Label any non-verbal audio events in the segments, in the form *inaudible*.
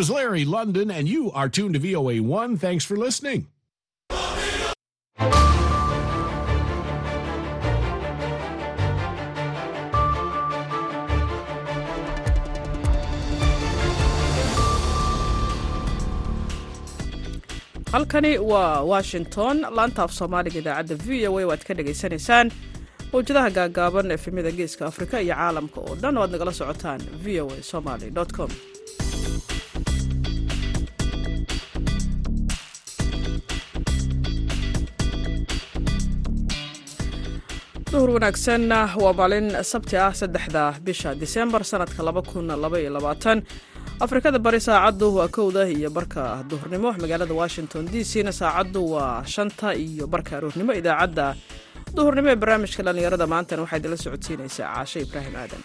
is Larry London, and you are tuned to VOA1. Thanks for listening. halkani waa washington laanta af soomaaliga idaacadda v o a waad ka dhagaysanaysaan mawjadaha gaagaaban efemyada geeska afrika iyo caalamka oo dhan oo aad nagala socotaan v o a somaly com duhur wanaagsan waa maalin sabti ah saddexda bisha disembar sanadka afrikada bari saacaddu waa kowda iyo barka duhurnimo. Magaalada washington d c na saacaddu waa shanta iyo barka aroornimo idaacadda duhurnimo ee barnaamijka dhallinyarada maantana waxaa idinla socodsiinaysaa caashe ibraahim aadan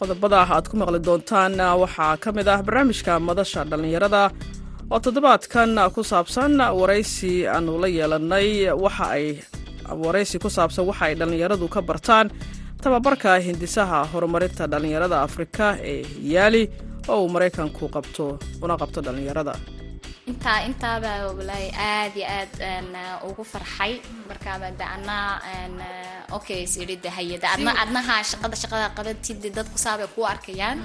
qodobada aad ku maqli doontaan waxaa ka mid ah barnaamijka madasha dhallinyarada oo toddobaadkan ku saabsan waraysi aanu la yeelanay waxa ay waraysi ku saabsan waxa ay dhallinyaradu ka bartaan tababarka hindisaha horumarinta dhallinyarada afrika ee yaali oo uu maraykanku qabto una qabto dhallinyarada intaa intaaba walaahi aad iyo aad ugu farxay. Markaaba de anaa okay isiri de hayada. Adna adnaha shaqada shaqada qabatid dadku saabay ku arkayaan.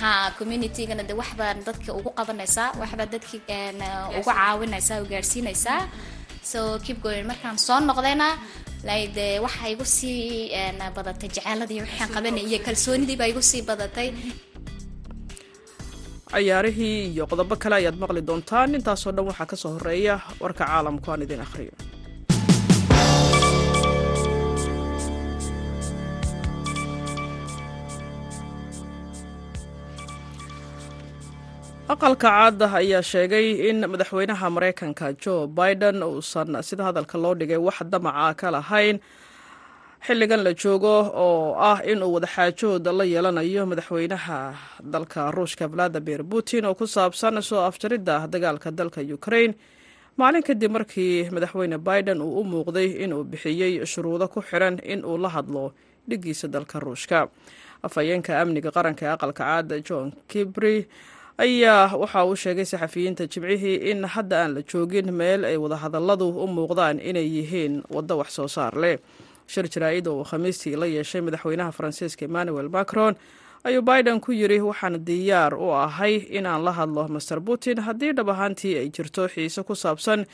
Ha communitygana de waxbaa dadka ugu qabanaysaa waxbaa dadki ugu caawinaysaa u gaarsiinaysaa. So keep going. Markaan soo noqdayna de waxa igu sii badatay jecaaladii waxaan qabanay iyo kalsoonidii baa igu sii badatay cayaarihii iyo qodobo kale ayaad maqli doontaan. Intaasoo dhan waxaa ka soo horreeya warka caalamku aan idin akhriyo. Aqalka caada ayaa sheegay in madaxweynaha maraykanka joe biden uusan sida hadalka loo dhigay wax damaca ka lahayn xilligan la joogo oo ah inuu wadaxaajood la yeelanayo madaxweynaha dalka ruushka valadimir putin oo ku saabsan soo afjaridda dagaalka dalka ukraine. Maalin kadib markii madaxweyne biden uu u muuqday inuu bixiyey shuruudo ku xiran in uu la hadlo dhigiisa dalka ruushka. Afhayeenka amniga qaranka ee aqalka caada john kibri ayaa waxa uu sheegay saxafiyiinta jimcihii in hadda aan la joogin meel ay wadahadalladu u muuqdaan inay yihiin waddo wax soo saar leh shir jaraa-id oo uu khamiistii la yeeshay madaxweynaha faransiiska emmanuel macron. Ayuu biden ku yidhi waxaan diyaar u ahay in aan la hadlo master putin haddii dhab ahaantii ay jirto xiise ku saabsan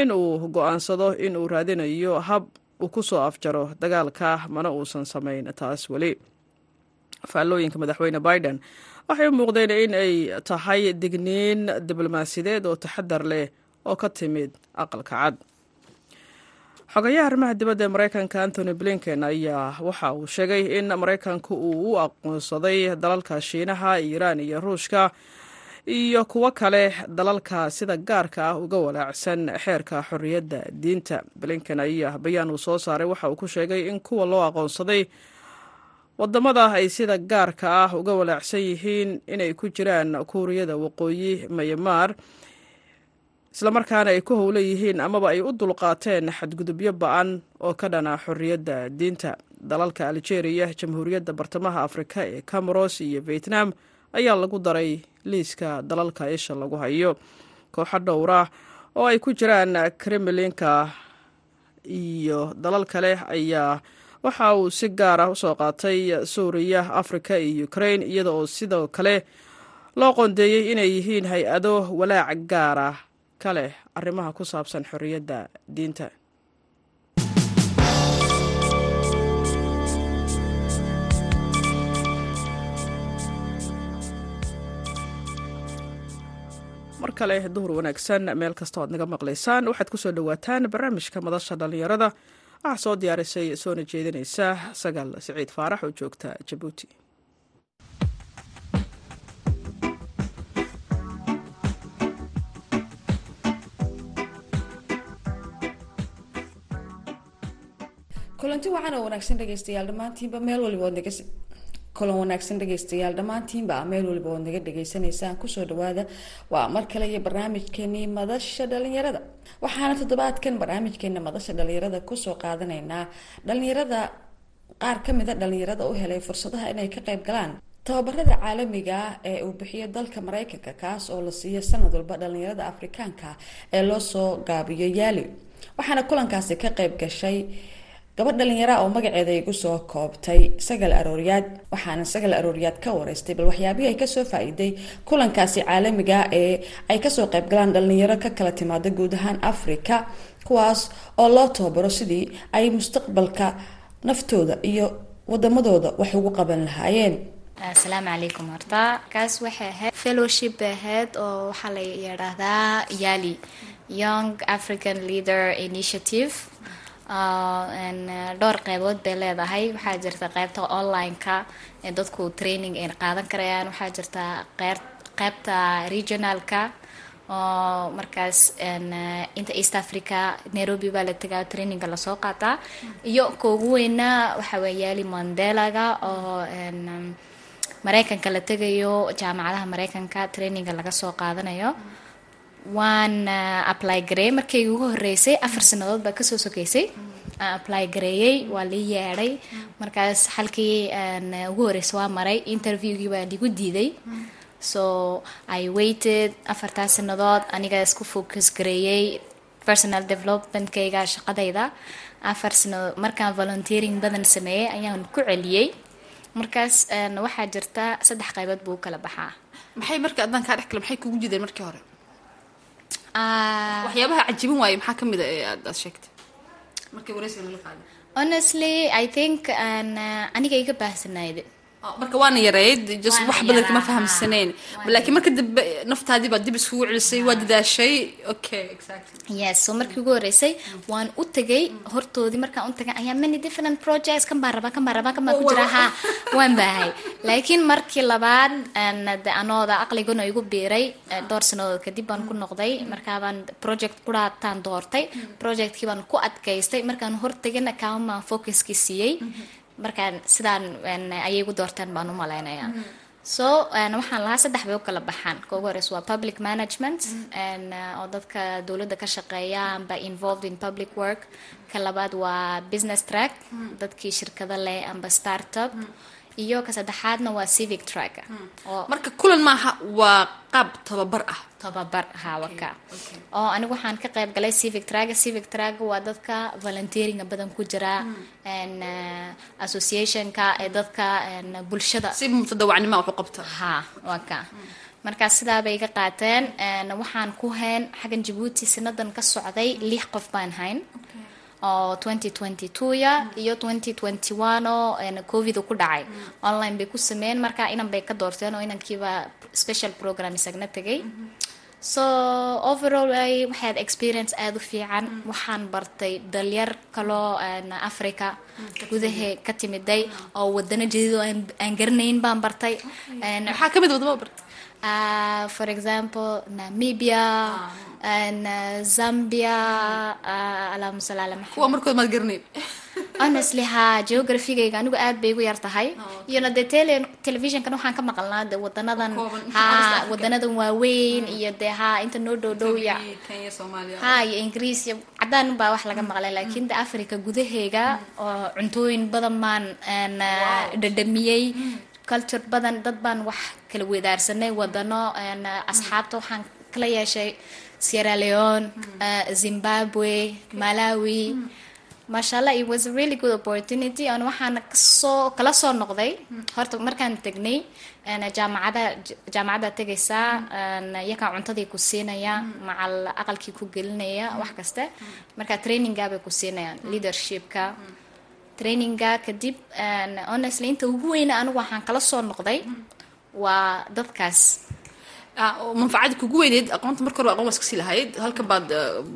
in uu go'aansado in uu raadinayo hab uu ku soo afjaro dagaalka mana uusan samayn. Taas weli. Faallooyinka madaxweyne biden waxay u muuqdeen in ay tahay digniin diblomaasiyadeed oo taxadar leh oo ka timid aqalka cad xogayaha arrimaha dibadda ee maraykanka antony blinken ayaa waxa uu sheegay in maraykanku uu u aqoonsaday dalalka shiinaha iiraan iyo ruushka iyo kuwo kale dalalka sida gaarka ah uga walaacsan xeerka xorriyadda diinta. Blinken ayaa bayaan uu soo saaray waxa uu ku sheegay in kuwa loo aqoonsaday waddamada ay sida gaarka ah uga walaacsan yihiin inay ku jiraan kuuriyada waqooyi mayamaar islamarkaana ay ku howla yihiin amaba ay u dulqaateen xadgudubyo ba'an oo ka dhana xorriyadda diinta. Dalalka algeria jamhuuriyadda bartamaha afrika ee camoros iyo vietnam ayaa lagu daray liiska dalalka isha lagu hayo. Kooxo dhowra oo ay ku jiraan kremlinka iyo dalal kale ayaa waxa uu si gaar ah u soo qaatay suuriya afrika iyo ukraine iyada oo sidoo kale loo qoondeeyey inay yihiin hay'ado walaac gaara ka leh arrimaha ku saabsan xorriyadda diinta. Mar kale duhur wanaagsan meel kasta oad naga maqlaysaan waxaad ku soo dhowaataan barnaamijka madasha dhallinyarada. Waxaa soo diyaarisay soona jeedinaysa sagaal siciid faarax oo joogta jabuuti kulanti wacan oo wanaagsan dhegeystayaal dhammaantiinba meel waliba kulan wanaagsan dhegeystayaal dhammaantiinba meel waliba ood naga dhegeysanaysaan ku soo dhawaada. Waa mar kale iyo barnaamijkeenii madasha dhalinyarada waxaana toddobaadkan barnaamijkeena madasha dhalinyarada ku soo qaadanaynaa. Dhalinyarada qaar kamida dhalinyarada u helay fursadaha inay ka qayb galaan tababarada caalamiga ah ee uu bixiyo dalka mareykanka kaas oo la siiyo sanad walba dhalinyarada afrikaanka ee loo soo gaabiyo yaali waxaana kulankaasi ka qayb gashay gabadh dhalinyara oo magaceeda igu soo koobtay sagal arooryaad waxaana sagal arooryaad ka wareystay bal waxyaabihii ay ka soo faa-iiday kulankaasi caalamiga ee ay ka soo qaybgalaan dhalinyaro ka kala timaada guud ahaan africa kuwaas oo loo tababaro sidii ay mustaqbalka naftooda iyo wadamadooda wax ugu qaban lahaayeen. Asalaamu calaykum horta kaas waxay ahayd fellowship ahayd oo waxaa la yidhaahdaa yali young african leader initiative dhowr qeybood bay leedahay. Waxaa jirta qeybta online-ka ee dadku training ay qaadan karayaan. Waxaa jirta qeybta regionalka oo markaas inta east africa nairobi baa la tegaa traininga la soo qaataa. Iyo ka weyna waxaa weya yaali mandelaga oo mareykanka la tegayo jaamacadaha mareykanka traininga laga soo qaadanayo waan apply gareeyey markayga ugu horeysay afar sanadood baa ka soo sokeysay. Aan apply gareeyey waa lii yeedhay. Markaas xalkii ugu horeysay waa maray. Interviewgii baa ligu diiday. So i waited afartaas sanadood aniga isku focus gareeyey personal developmentkayga shaqadayda. Afar sanadood markaan volunteering badan sameeyey ayaan ku celiyey. Markaas waxaa jirta saddex qaybood buu kala baxaa. Maxay marka adaan kaa dhex kale maxay kugu jideen markii hore waxyaabaha cajibin waaye maxaa ka mid a ee aad aad sheegtay? Markii wareysiga nala qaaday honestly i think aniga iga baahsanayd marka waana yareyd wax badan kama fahamsaneen laakiin marka dambe naftaadii baad dib iskugu celisay waa dadaashay. Okay exactly. Yes so markii ugu horeysay waan u tegay hortoodii markaan u tagay ayaa many different projects. Kan baan rabaa kan baan rabaa kan baan ku jira ha. *laughs* Waan baahay laakiin markii labaad de anooda aqliguna igu biiray dhowr sanadood kadib baan ku noqday. Markaabaan project quraataan doortay. Projectkii baan ku adkaystay. Markaan hortagana kaamaan focuskii siiyey markaan sidaan ayay gu doorteen baan u malaynayaa so waxaan lahaa saddex bay u kala baxaan. Ka ugu horeysa waa public management oo dadka dowladda ka shaqeeya amba involved in public work. Ka labaad waa business track dadkii shirkado leh amba startup iyo ka saddexaadna waa civic track oo. Marka kulan maaha waa qaab tababar ah. Tababar hawaka oo anigu waxaan ka qayb galay civic traga civic traga waa dadka volunteeringa badan ku jira associationka ee dadka bulshada. Si mutadawacnima wax u qabta ha waa ka markaas sidaa bay iga qaateen waxaan ku hayn xaggan jabuuti sanadan ka socday lix qof baan hayn oo twenty twenty two ya iyo twenty twenty one oo covid ku dhacay. Online bay ku sameeyeen marka inan bay ka doorteen oo inankiiba special program isagna tegay. So overall waxaad experience aada u fiican. Waxaan bartay dalyar kaloo africa gudahe ka timiday. Oo wadano jadiid oo aan garanayn baan bartay. Kamid wadamo bartay. Uh, for example namibia uh, zambia uh, allahuma salli ala maxamed kuwa markood maad garanayn *laughs* honestly ha geographygayga anigu aad bay igu yar tahay. Iyona dee tele televisionkan waxaan ka maqalnaa de wadanadan ha *laughs* wadanadan waaweyn iyo dee ha inta noo dhow dhow ya. Kenya soomaaliya ha iyo ingiriis iyo cadaan baa wax laga maqlay laakiin de africa gudaheega oo cuntooyin badan baan dhadhamiyey. Culture badan dad baan wax kala wedaarsanay wadano asxaabta waxaan kala yeeshay sierra leone zimbabwe malawi. Maashaalla it was a really good opportunity. An waxaan ka soo kala soo noqday. Horta markaan tegnay jaamacada jaamacadda tegaysaa yakaa cuntadii ku siinaya macal aqalkii ku gelinaya wax kaste. Marka traininga bay ku siinayaan leadershipka. Traininga kadib honestly inta ugu weyna anigu waxaan kala soo noqday waa dadkaas manfacada kugu weyneyd aqoonta marka hore aqoon waa iskasii lahayd halkan baad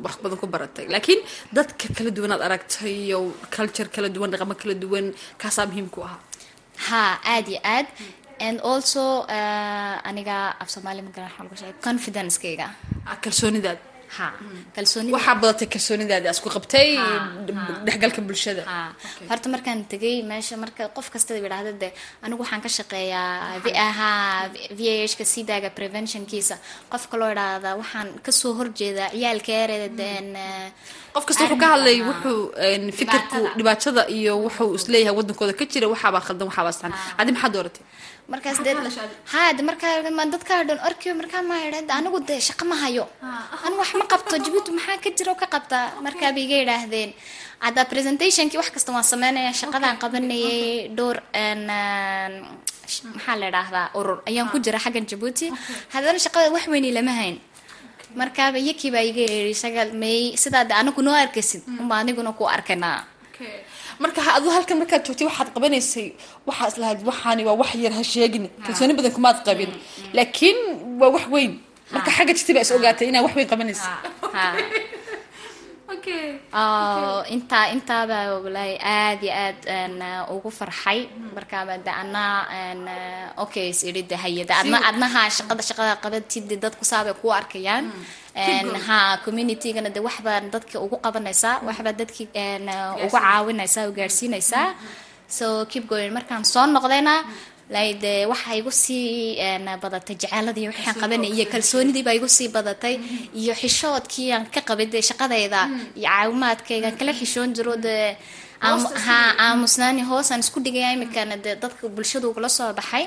wax badan ku baratay. Laakiin dadka kala duwan aad aragtay iyo culture kala duwan dhaqamo kala duwan kaasaa muhiim ku ahaa. Ha aad iyo aad. And also aniga af soomaali magaran sheegay confidencekayga kalsoonidaad ha kalsoonida waxaa badatay kalsoonidaadi asku qabtay dhexgalka bulshada. Ha horta markaan tegay meesha marka qof kasta yidhaahda de anigu waxaan ka shaqeeyaa v- ha. v a h ka sidaaga preventionkiisa qof kaloo idhaahda waxaan ka soo horjeedaa ciyaalka eredeen qof kasta wuxuu ka hadlay wuxuu een, fikirku Dhibaatada. dhibaatada iyo wuxuu is leeyahay wadankooda ka jira waxaabaa khaldan waxaabaa saxan adi maxaa dooratay markaas Maxaa dee ka hadashaa adi? ha de markaa ma dadka dhan orkiyo markaa ma idhahda anigu dee shaqo ma hayo. Anigu wax ma qabto jabuuti maxaa ka jira oo ka qabtaa markaa bay iga yidhaahdeen. Hadda presentationkii wax kasta waan sameynaya shaqadaan qabanayay dhowr maxaa la idhaahdaa urur. Ayaan ku jira xaggan jabuuti haddana shaqada wax weyni lama hayn. Markaaba yakii baa iga yeedhi shagal may sidaa de anigu noo arkaysid. Unba aniguna ku arkanaa marka aduu halkan markaad joogtay waxaad qabanaysay waxaa islahayd waxaani waa wax yar ha sheegin. Kalsooni badan kumaad qabin. Laakiin waa wax weyn. Marka xagga jirtay baa is ogaatay inaa wax weyn qabanaysa oo intaa intaaba walaahi aad iyo aad ugu farxay. Markaaba de een, okay is idhi de haye de adna adnaha shaqada shaqada qabatid de dadku saabay ku arkayaan. Een, ha communitygana de waxbaa dadka ugu qabanaysaa waxbaa dadki ugu caawinaysaa u gaadhsiinaysaa so keep going. Markaan soo noqdayna like de waxa igu sii badatay jecaaladii waxaan qabanay iyo kalsoonidii baa igu sii badatay. Iyo xishoodkii aan ka qabay dee shaqadayda iyo caawimaadkayga aan kala xishoon jiro dee aamu- ha aamusnaani hoosaan isku dhigaya imikana dee dadka bulshadu ugula soo baxay.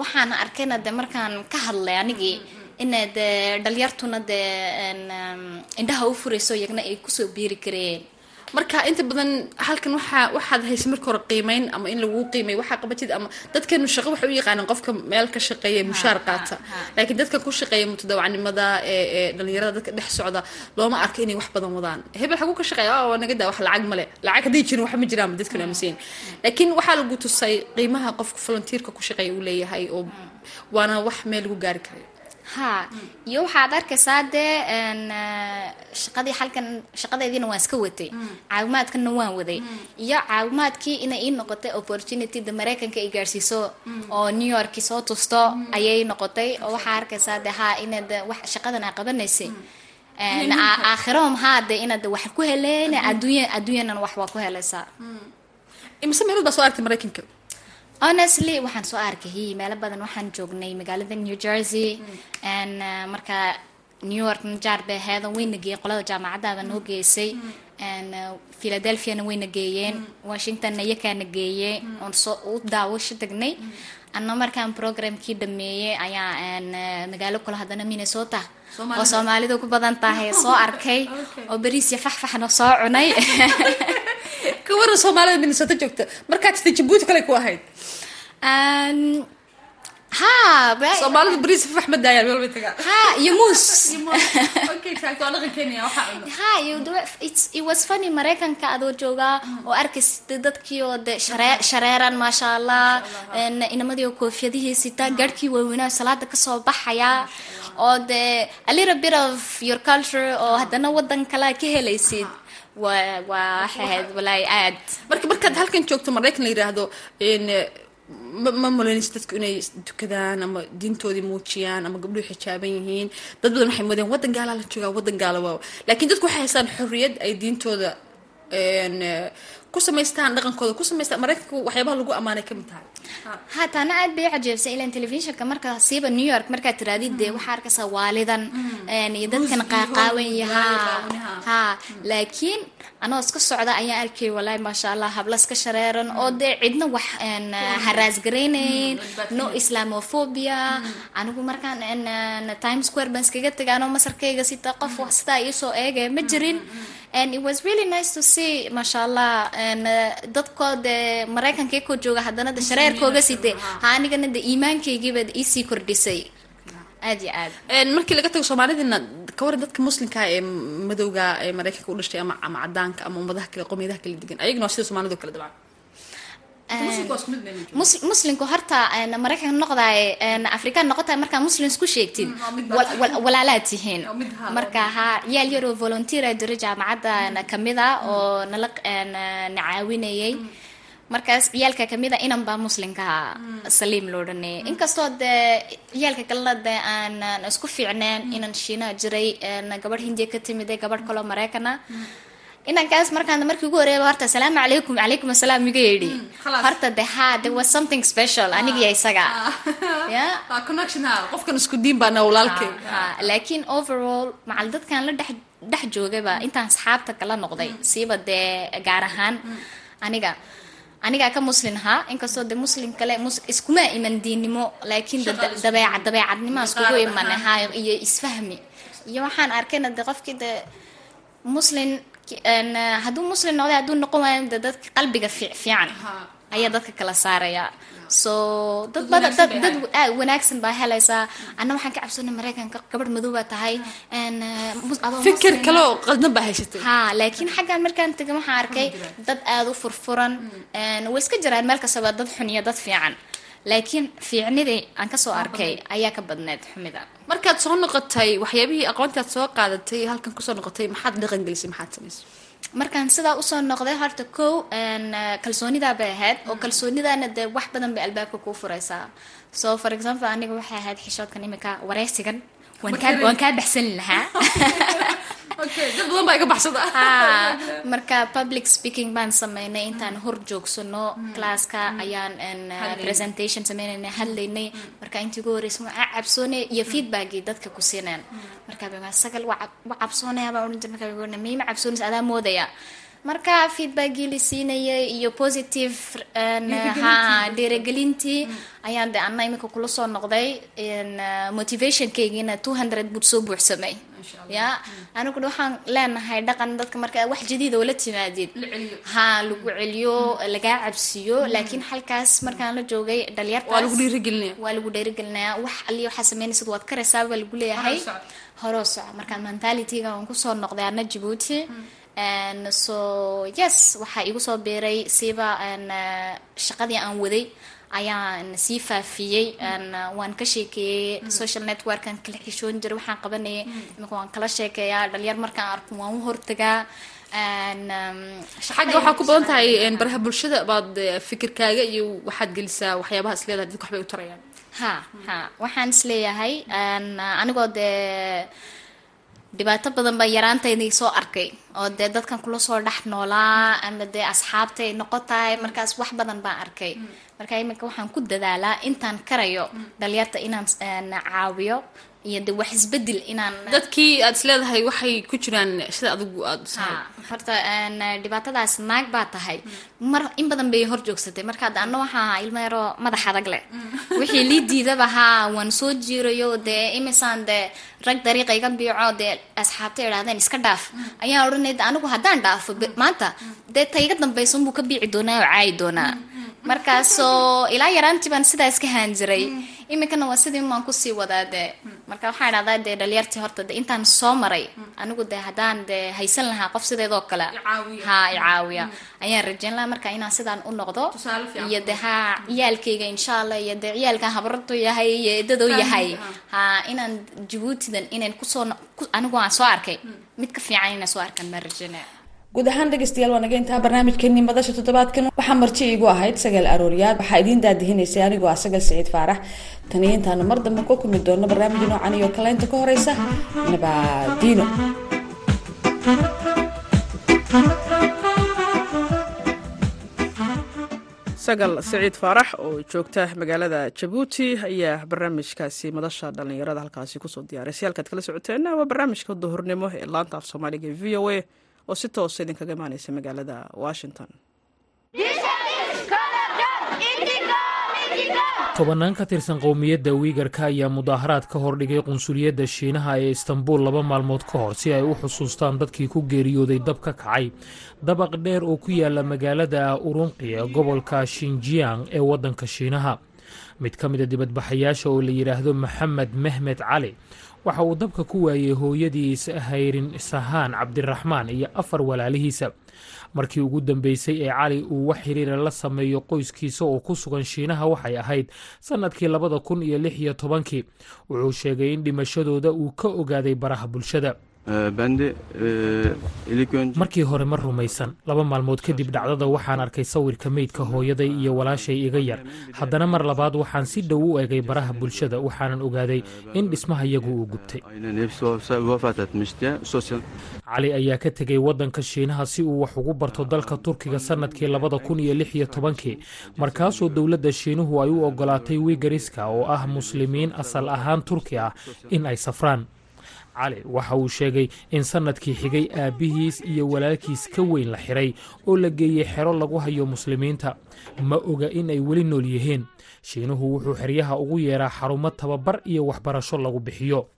Waxaan arkayna de markaan ka hadlay anigii ina dee dhalinyartuna dee indhaha u furayso iyagna ay ku soo biiri kareen marka inta badan halkan waxaa waxaad haysay marka hore qiimeyn ama in lagu qiimay waxaa qabatid ama dadkeenu shaqo waxay u yaqaanaan qofka meel ka shaqeeya ee mushaar qaata. laakiin dadka ku shaqeeya mutadawacnimada ee dhalinyarada dadka dhex socda looma arko inay wax badan wadaan. Hebel xaguu ka shaqeeya oo naga daa wax lacag male lacag hadday jirin wax ma jiraan dadka aaminsan laakiin waxaa lagu tusay qiimaha qofka volunteerka ku shaqeeya uu leeyahay oo waana wax meel lagu gaari karayo ha iyo waxaad arkaysaa dee eh, shaqadii halkan shaqadeediina waan iska watay. Caawimaadkana waan waday. Iyo caawimaadkii inay ii noqotay opportunity da mareykanka ay gaarsiiso oo new york soo tusto ayay noqotay. Oo waxaa arkaysaa de ha inaad shaqadan aa qabanaysay Een, aa- *laughs* aakhirahom haa de inaad wax ku heleen adduunya adduunyana wax waa ku helaysaa. Imise meelood baa soo aragtay maraykanka honestly waxaan soo arkay. Meelo badan waxaan joognay magaalada new jersey. And uh, marka new york jaar bay ahayd wayna geeyeen qolada jaamacadaaba noo geysay. And uh, philadelphiana wayna geeyeen washingtonna iyakaana geeyey oon soo u daawasho tagnay anna markaan programkii dhameeyey ayaa uh, magaalo kale haddana minnesota. Oo soomaalidu ku badan tahay. *laughs* Soo arkay. Oo bariis iyo faxfaxna soo cunay *laughs* ka waran soomaalida minnesota joogta markaad jirtay jabuuti kale ku ahayd. Ha ba- soomaalida bariis ma daayaan meel bay tagaan ha iyo muus. *laughs* Okay exactly waa dhaqan kenya waxaa cuna ha iyo de- it's- it was funny maraykanka adoo joogaa oo arkaysa dadkii oo de sharee- shareeran maasha allah inamadii oo koofiyadihii sitaa garhkii waaweynaa salaada ka soo baxaya oo de a little bit of your culture oo haddana wadan kale ka helaysid aad. Marka markaad halkan joogto maraykan la yiraahdo ma malaynaysa dadku inay dukadaan ama diintoodii muujiyaan ama gabdhuhu xijaaban yihiin. Dad badan waxay moodeen wadan gaalaa la joogaa wadan gaala waa laakiin dadku waxay haystaan xorriyad ay diintooda ku samaystaan dhaqankooda ku samaystaan maraykanka waxyaabaha lagu ammaanay ka mid tahay. Haatana aad bay cajeebsay ilan telefishinka marka siiba new york markaad tiraadid dee waxaa arkaysaa waalidan een, iyo dadkan qaaqaawan ha ha laakiin anoo iska socda ayaan arkay walaahi maasha allah habla iska shareeran oo dee cidna wax haraasgaraynayn no islamophobia anigu markaan times square baan iskaga tegay anoo masarkayga sita qof wax sidaa iisoo eegaya ma jirin and it was really nice to see maasha allah and dadkoo dee maraykanka koo jooga haddana de shareerkooga sitay ha. Anigana de iimaankaygiiba iisii kordhisay aad iyo aad. Markii laga tago soomaalidina ka waran dadka muslimka ee madowga ee maraykanka u dhashtay ama ama cadaanka ama ummadaha kale qowmiyadaha kala degan ayaguna waa sida soomaalidu kale dabcan Muslimku. Mus- muslimku horta een, maraykan noqdaay een, afrikaan noqotaay markaa muslim isku sheegtid wal- walaalaad tihiin. Marka ha yaal yaroo volunteer a jira jaamacadda ka mid a oo nala na caawinayay. Markaas ciyaalka ka mid a inan baa muslimka saliim loo inkastoo dee ciyaalka kalena dee aan isku fiicneen inan shiinaha jiray gabadh hindiya ka timid gabadh kaloo maraykana inankaas markaan markii ugu horeeyaba horta asalaamu calaykum calaykum asalaam iga yidhi. Khalaas. horta de ha was something special anigiyo isaga. Ah, ha qofkan isku diin baana walaalkay. Ha, laakiin overall macal dadkan la dhex dhex joogaba intaan asxaabta kala noqday. Siiba dee gaar ahaan aniga. Anigaa ka muslin ahaa inkastoo de muslim kale iskuma iman diinnimo laakiin dabeecad dabeecadnimo iskugu iman ahaa iyo isfahmi. Iyo waxaan arkayna de qofkii de muslin hadduu muslim noqday hadduu noqon waayo de dadka qalbiga fiic- fiican ayaa dadka kala saaraya. So dad badan dad dad aad wanaagsan baa helaysaa anna waxaan ka cabsoonay maraykanka gabadh madow baa tahay. Eh, fikir Muslim kale oo qaldan baa haysatay. Ha laakiin xaggan markaan tegay waxaan arkay dad aada u furfuran. Een, way iska jiraan meel kastaba dad xun iyo dad fiican laakiin fiicnidii aan ka soo arkay ayaa ka badneed xumida. Markaad soo noqotay waxyaabihii aqoontaad soo qaadatay halkan ku soo noqotay maxaad dhaqan gelisay maxaad samaysay markaan sidaa u soo noqday horta kow kalsoonidaa bay ahayd oo kalsoonidana dee wax badan bay albaabka kuu furaysaa. So for example aniga waxay ahayd xishoodkan imika wareysigan waan kaa waan kaa baxsan lahaa *laughs* *laughs* marka public speaking baan sameynay intaan hor joogsano classka ayaan een, uh, presentation sameynayna hadlaynay marka intii ugu horreysay waa cabsoonay iyo feedbackii dadka ku siineen marka sagal waa cab- waa cabsoonaya baa miyma cabsoonaysa adaa moodaya marka feedbackii la siinayay iyo positive een, ha dhiirigelintii ayaan de anna imika kula soo noqday uh, motivationkaygiina two hundred bud soo buuxsamay. Ya aniguna waxaan leenahay dhaqan dadka marka wax jadiida oo la timaadid. Ha lagu celiyo lagaa cabsiyo laakiin halkaas markaan la joogay dhalinyartaas waa lagu dhiirigelinaya. wax aliya waxaa sameynaysid waad karaysaa baa lagu leeyahay. Horoo soco markaan mentalityga ku soo noqday ana jabuuti And so yes waxaa igu soo biiray siiba uh, shaqadii aan waday. Ayaan sii faafiyey uh, waan ka sheekeeyey social networkan kala xishoon jiray waxaan qabanayay. Imika waan kala sheekeeyaa dhalinyar markaan arko waan u hortagaa. Um, xagga waxaa ku badan tahay baraha bulshada baad eh, fikirkaaga iyo waxaad gelisaa waxyaabaha is leedahay dadka waxbay u tarayaan. Ha ha. Waxaan is leeyahay anigoo dee dhibaato badan baa yaraantaydii soo arkay oo dee dadkan kula soo dhex noolaa ama dee asxaabtay noqon tahay markaas wax badan baan arkay. Marka iminka waxaan ku dadaalaa intaan karayo dhalinyarta inaan een, caawiyo iyo de wax isbeddel inaan dadkii aad is leedahay waxay ku jiraan sida adigu aad ha horta dhibaatadaas naag baa tahay. Mar in badan bay hor joogsatay. Marka de anna waxaa ahaa ilmo yaroo madax adag leh. Wixii lii *laughs* diidaba haa waan soo jiirayo dee imisaan dee rag dariiqa iga biico dee asxaabta idhahdeen iska dhaaf. Ayaan odhanay de anigu haddaan dhaafo be- maanta dee ta iga dambaysa unbuu ka biici doonaa oo caayi doonaa. Markaasoo ilaa yaraantii baan sidaa iska haan jiray. Iminkana waa sidii maan ku sii wadaa dee marka waxaa idhahdaa dee dhalinyartii horta de intaan soo maray anigu dee haddaan dee haysan lahaa qof sideedoo kale. Ha icaawiya ayaan rajayn lahaa marka inaan sidaan u noqdo. Iyo de ha ciyaalkayga insha allah iyo dee ciyaalkan habaradu yahay iyo eedadoo yahay. ha inaan jabuutidan inayn ku soo anigu aan soo arkay. Mid ka fiican inaan soo arkaan maan rajaynaya guud ahaan dhegeystayaal waa naga intaa barnaamijkeenii madasha toddobaadkan. Waxaa marti iigu ahayd sagaal arooryaad waxaa idiin daadihinaysay anigoo ah sagal siciid faarax. Tan iyo intaanu mar dambe ku kulmi doono barnaamij noocan iyo kaleynta ka horeysa nabaadiino sagal siciid faarax oo joogta magaalada jabuuti ayaa barnaamijkaasi madasha dhallinyarada halkaasi ku soo diyaaray. Si halkaad kala socoteen waa barnaamijka duhurnimo ee laanta af soomaaliga v o a oo si toosa idinkaga imaaneysa magaalada washington. Tobannaan ka tirsan qowmiyadda wiigarka ayaa mudaaharaad ka hordhigay qunsuliyadda shiinaha ee istanbuul laba maalmood ka hor si ay u xusuustaan dadkii ku geeriyooday dab ka kacay. Dabaq dheer oo ku yaalla magaalada urunqi ee gobolka shinjiyang ee waddanka shiinaha. Mid ka mida dibadbaxayaasha oo la yidhaahdo maxamed mehmed cali waxa uu dabka ku waayey hooyadiis hayrin sahaan cabdiraxmaan iyo afar walaalihiisa. Markii ugu dambeysay ee cali uu wax xiriira la sameeyo qoyskiisa oo ku sugan shiinaha waxay ahayd sannadkii labada kun iyo lix iyo tobankii. Wuxuu sheegay in dhimashadooda uu ka ogaaday baraha bulshada markii hore ma rumaysan. Laba maalmood kadib dhacdada waxaan arkay sawirka meydka hooyaday iyo walaashay iga yar. Haddana mar labaad waxaan si dhow u egay baraha bulshada waxaanan ogaaday in dhismahayagu uu gubtay. Cali ayaa ka tegay waddanka shiinaha si uu wax ugu barto dalka turkiga sannadkii labada kun iyo lix iyo tobankii. Markaasoo dowladda shiinuhu ay u ogolaatay wigariska oo ah muslimiin asal ahaan turki ah in ay safraan cali waxa uu sheegay in sannadkii xigay aabbihiis iyo walaalkiis ka weyn la xiray oo la geeyey xero lagu hayo muslimiinta. Ma oga in ay weli nool yihiin. Shiinuhu wuxuu xeryaha ugu yeeraa xarumo tababar iyo waxbarasho lagu bixiyo.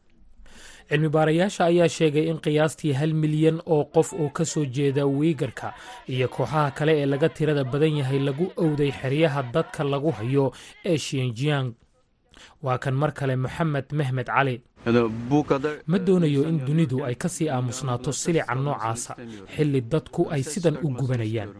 Cilmibaarayaasha ayaa sheegay in qiyaastii hal milyan oo qof oo ka soo jeeda wiigarka iyo kooxaha kale ee laga tirada badan yahay lagu owday xeryaha dadka lagu hayo ee shinjiyang waa kan mar kale moxamed mehmed cali ma doonayo in dunidu ay ka sii aamusnaato silica noocaasa xilli dadku ay sidan u gubanayaan.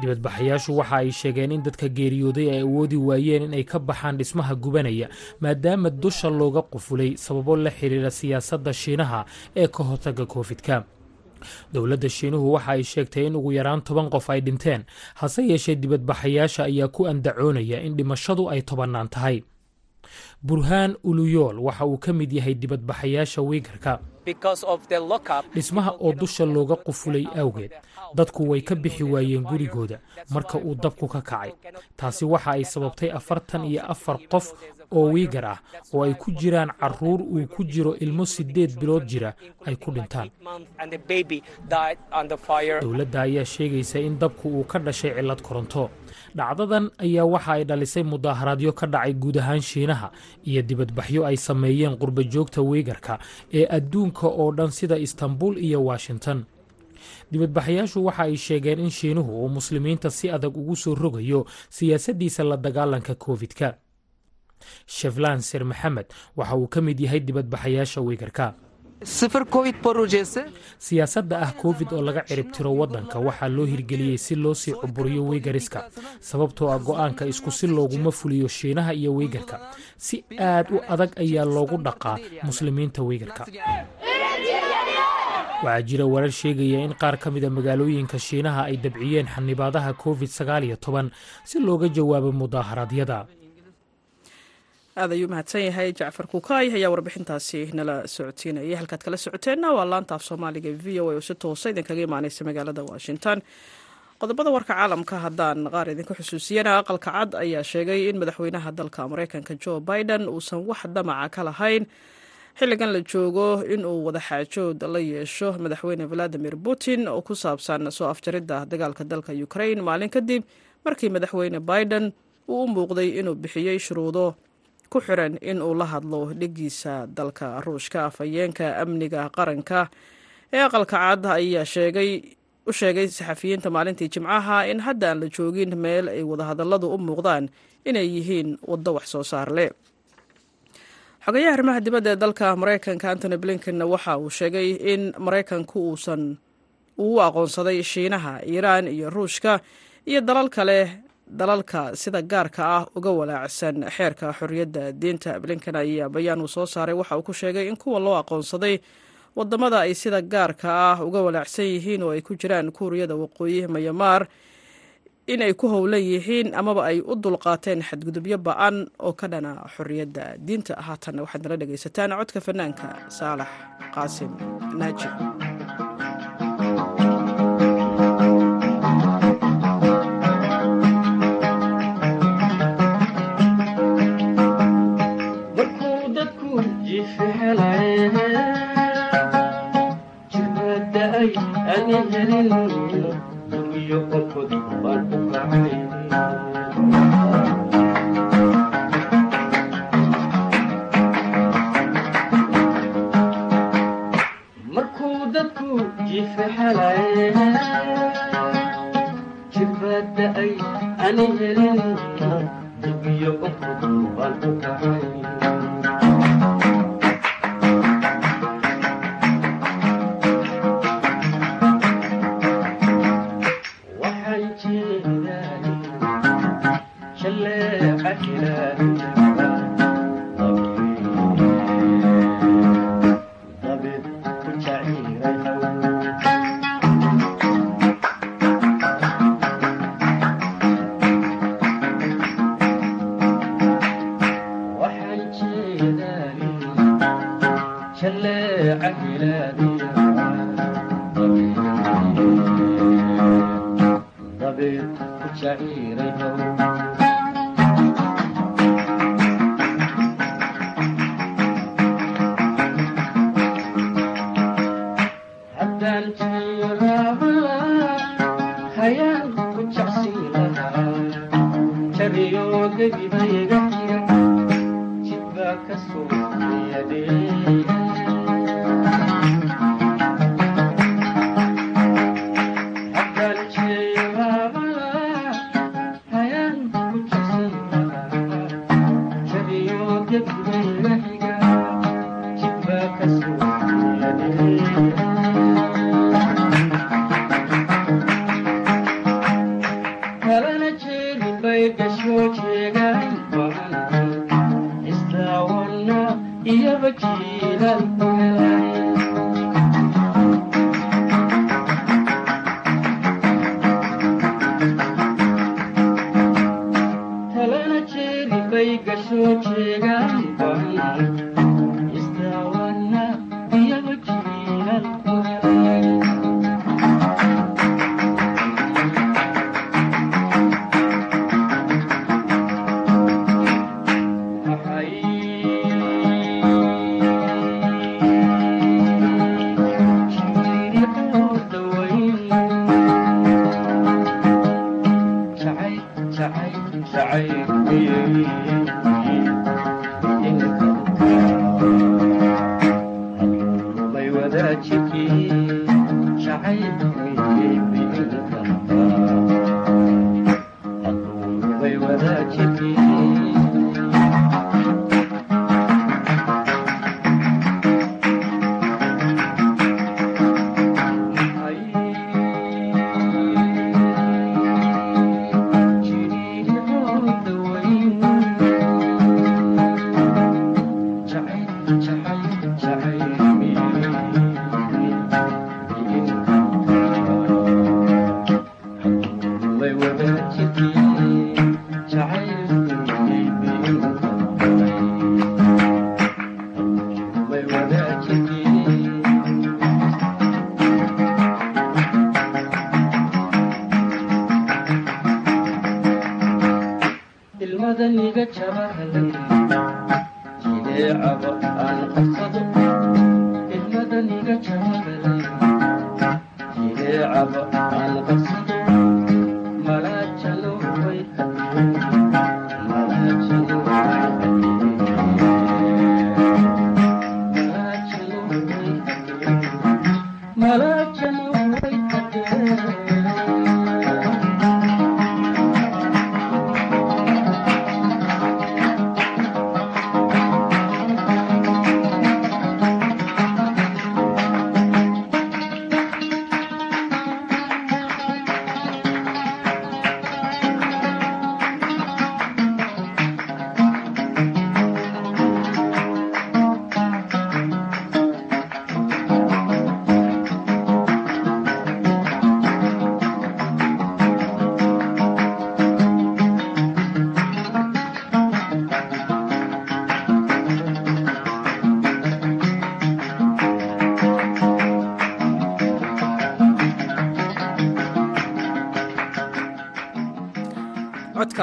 Dibadbaxayaashu waxa ay sheegeen in dadka geeriyooday ay awoodi waayeen in ay ka baxaan dhismaha gubanaya maadaama dusha looga qufulay sababo la xiriira siyaasadda shiinaha ee ka hortaga koofidka dowladda shiinuhu waxa ay sheegtay in ugu yaraan toban qof ay dhinteen hase yeeshee dibadbaxayaasha ayaa ku andacoonaya in dhimashadu ay tobannaan tahay burhaan uluyool waxa uu ka mid yahay dibadbaxayaasha wiigarka. Dhismaha oo dusha looga qufulay awgeed. dadku way ka bixi waayeen gurigooda marka uu dabku ka kacay. taasi waxa ay sababtay afartan iyo afar qof oo wiigar ah oo ay ku jiraan carruur uu ku jiro ilmo siddeed bilood jira ay ku dhintaan. dowladda ayaa sheegaysa in dabku uu ka dhashay cillad koronto dhacdadan ayaa waxa ay dhalisay mudaaharaadyo ka dhacay guud ahaan shiinaha iyo dibadbaxyo ay sameeyeen qurba joogta wiigarka ee adduunka oo dhan sida istanbul iyo washington. Dibadbaxayaashu waxa ay sheegeen in shiinuhu uu muslimiinta si adag ugu soo rogayo siyaasaddiisa la dagaalanka koofidka sheflan sir maxamed waxa uu ka mid yahay dibadbaxayaasha wiigarka siyaasadda ah covid oo laga ciribtiro waddanka waxaa loo hirgeliyey si loo sii cuburiyo wiigariska sababtoo ah go'aanka isku si looguma fuliyo shiinaha iyo wiigarka si aad u adag ayaa loogu dhaqaa muslimiinta wiigarka waxaa jira warar sheegaya in qaar ka mida magaalooyinka shiinaha ay dabciyeen xanibaadaha covid si looga jawaabo mudaaharaadyada aad ayuu mahadsan yahay jacfar kukaay ayaa warbixintaasi nala socodsiinayay halkaad kala socoteenna waa laanta af soomaaliga v o a oo si toosa idinkaga imaaneysa magaalada washington. Qodobada warka caalamka haddaan qaar idinka xusuusiyana aqalka cad ayaa sheegay in madaxweynaha dalka mareykanka jo biden uusan wax damaca ka lahayn. Xilligan la joogo inuu wadaxaajood la yeesho madaxweyne valadimir putin oo ku saabsan soo afjaridda dagaalka dalka ukrain maalin kadib markii madaxweyne biden uu u muuqday inuu bixiyey shuruudo ku xiran in uu la hadlo dhigiisa dalka ruushka afhayeenka amniga qaranka. Ee aqalka cad ayaa sheegay u sheegay saxafiyiinta maalintii jimcaha in hadda aan la joogin meel ay wadahadalladu u muuqdaan inay yihiin waddo wax soo saar leh. Xogayaha arrimaha dibadda ee dalka maraykanka antony blinken waxa uu sheegay in maraykanku uusan uu aqoonsaday shiinaha iiraan iyo ruushka iyo dalal kale dalalka sida gaarka ah uga walaacsan xeerka xorriyadda. Diinta blinken ayaa bayaan uu soo saaray waxa uu ku sheegay in kuwa loo aqoonsaday waddamada ay sida gaarka ah uga walaacsan yihiin oo ay ku jiraan kuuriyada waqooyi mayamaar inay ku howlan yihiin amaba ay u dulqaateen xadgudubyo ba'an oo ka dhana xorriyadda. Diinta haatanna waxaad nala dhegaysataan codka fanaanka saalax qaasim naaji Yeah.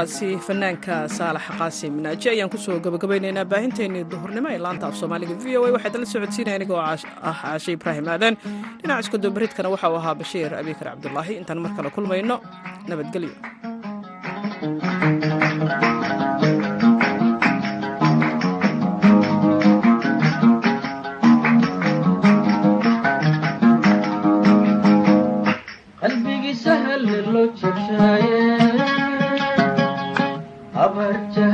heestaasi fanaanka saalax qaasim naaji ayaan ku soo gabagabaynaynaa baahinteenii duhurnimo ee laanta af soomaaliga. V o a waxaad la socodsiinaya anigoo ah caashe ibraahim aadan dhinaca waxa waxauu ahaa bashiir abikar cabdulaahi. Intaan mar kale kulmayno nabadgelyo. Georgia.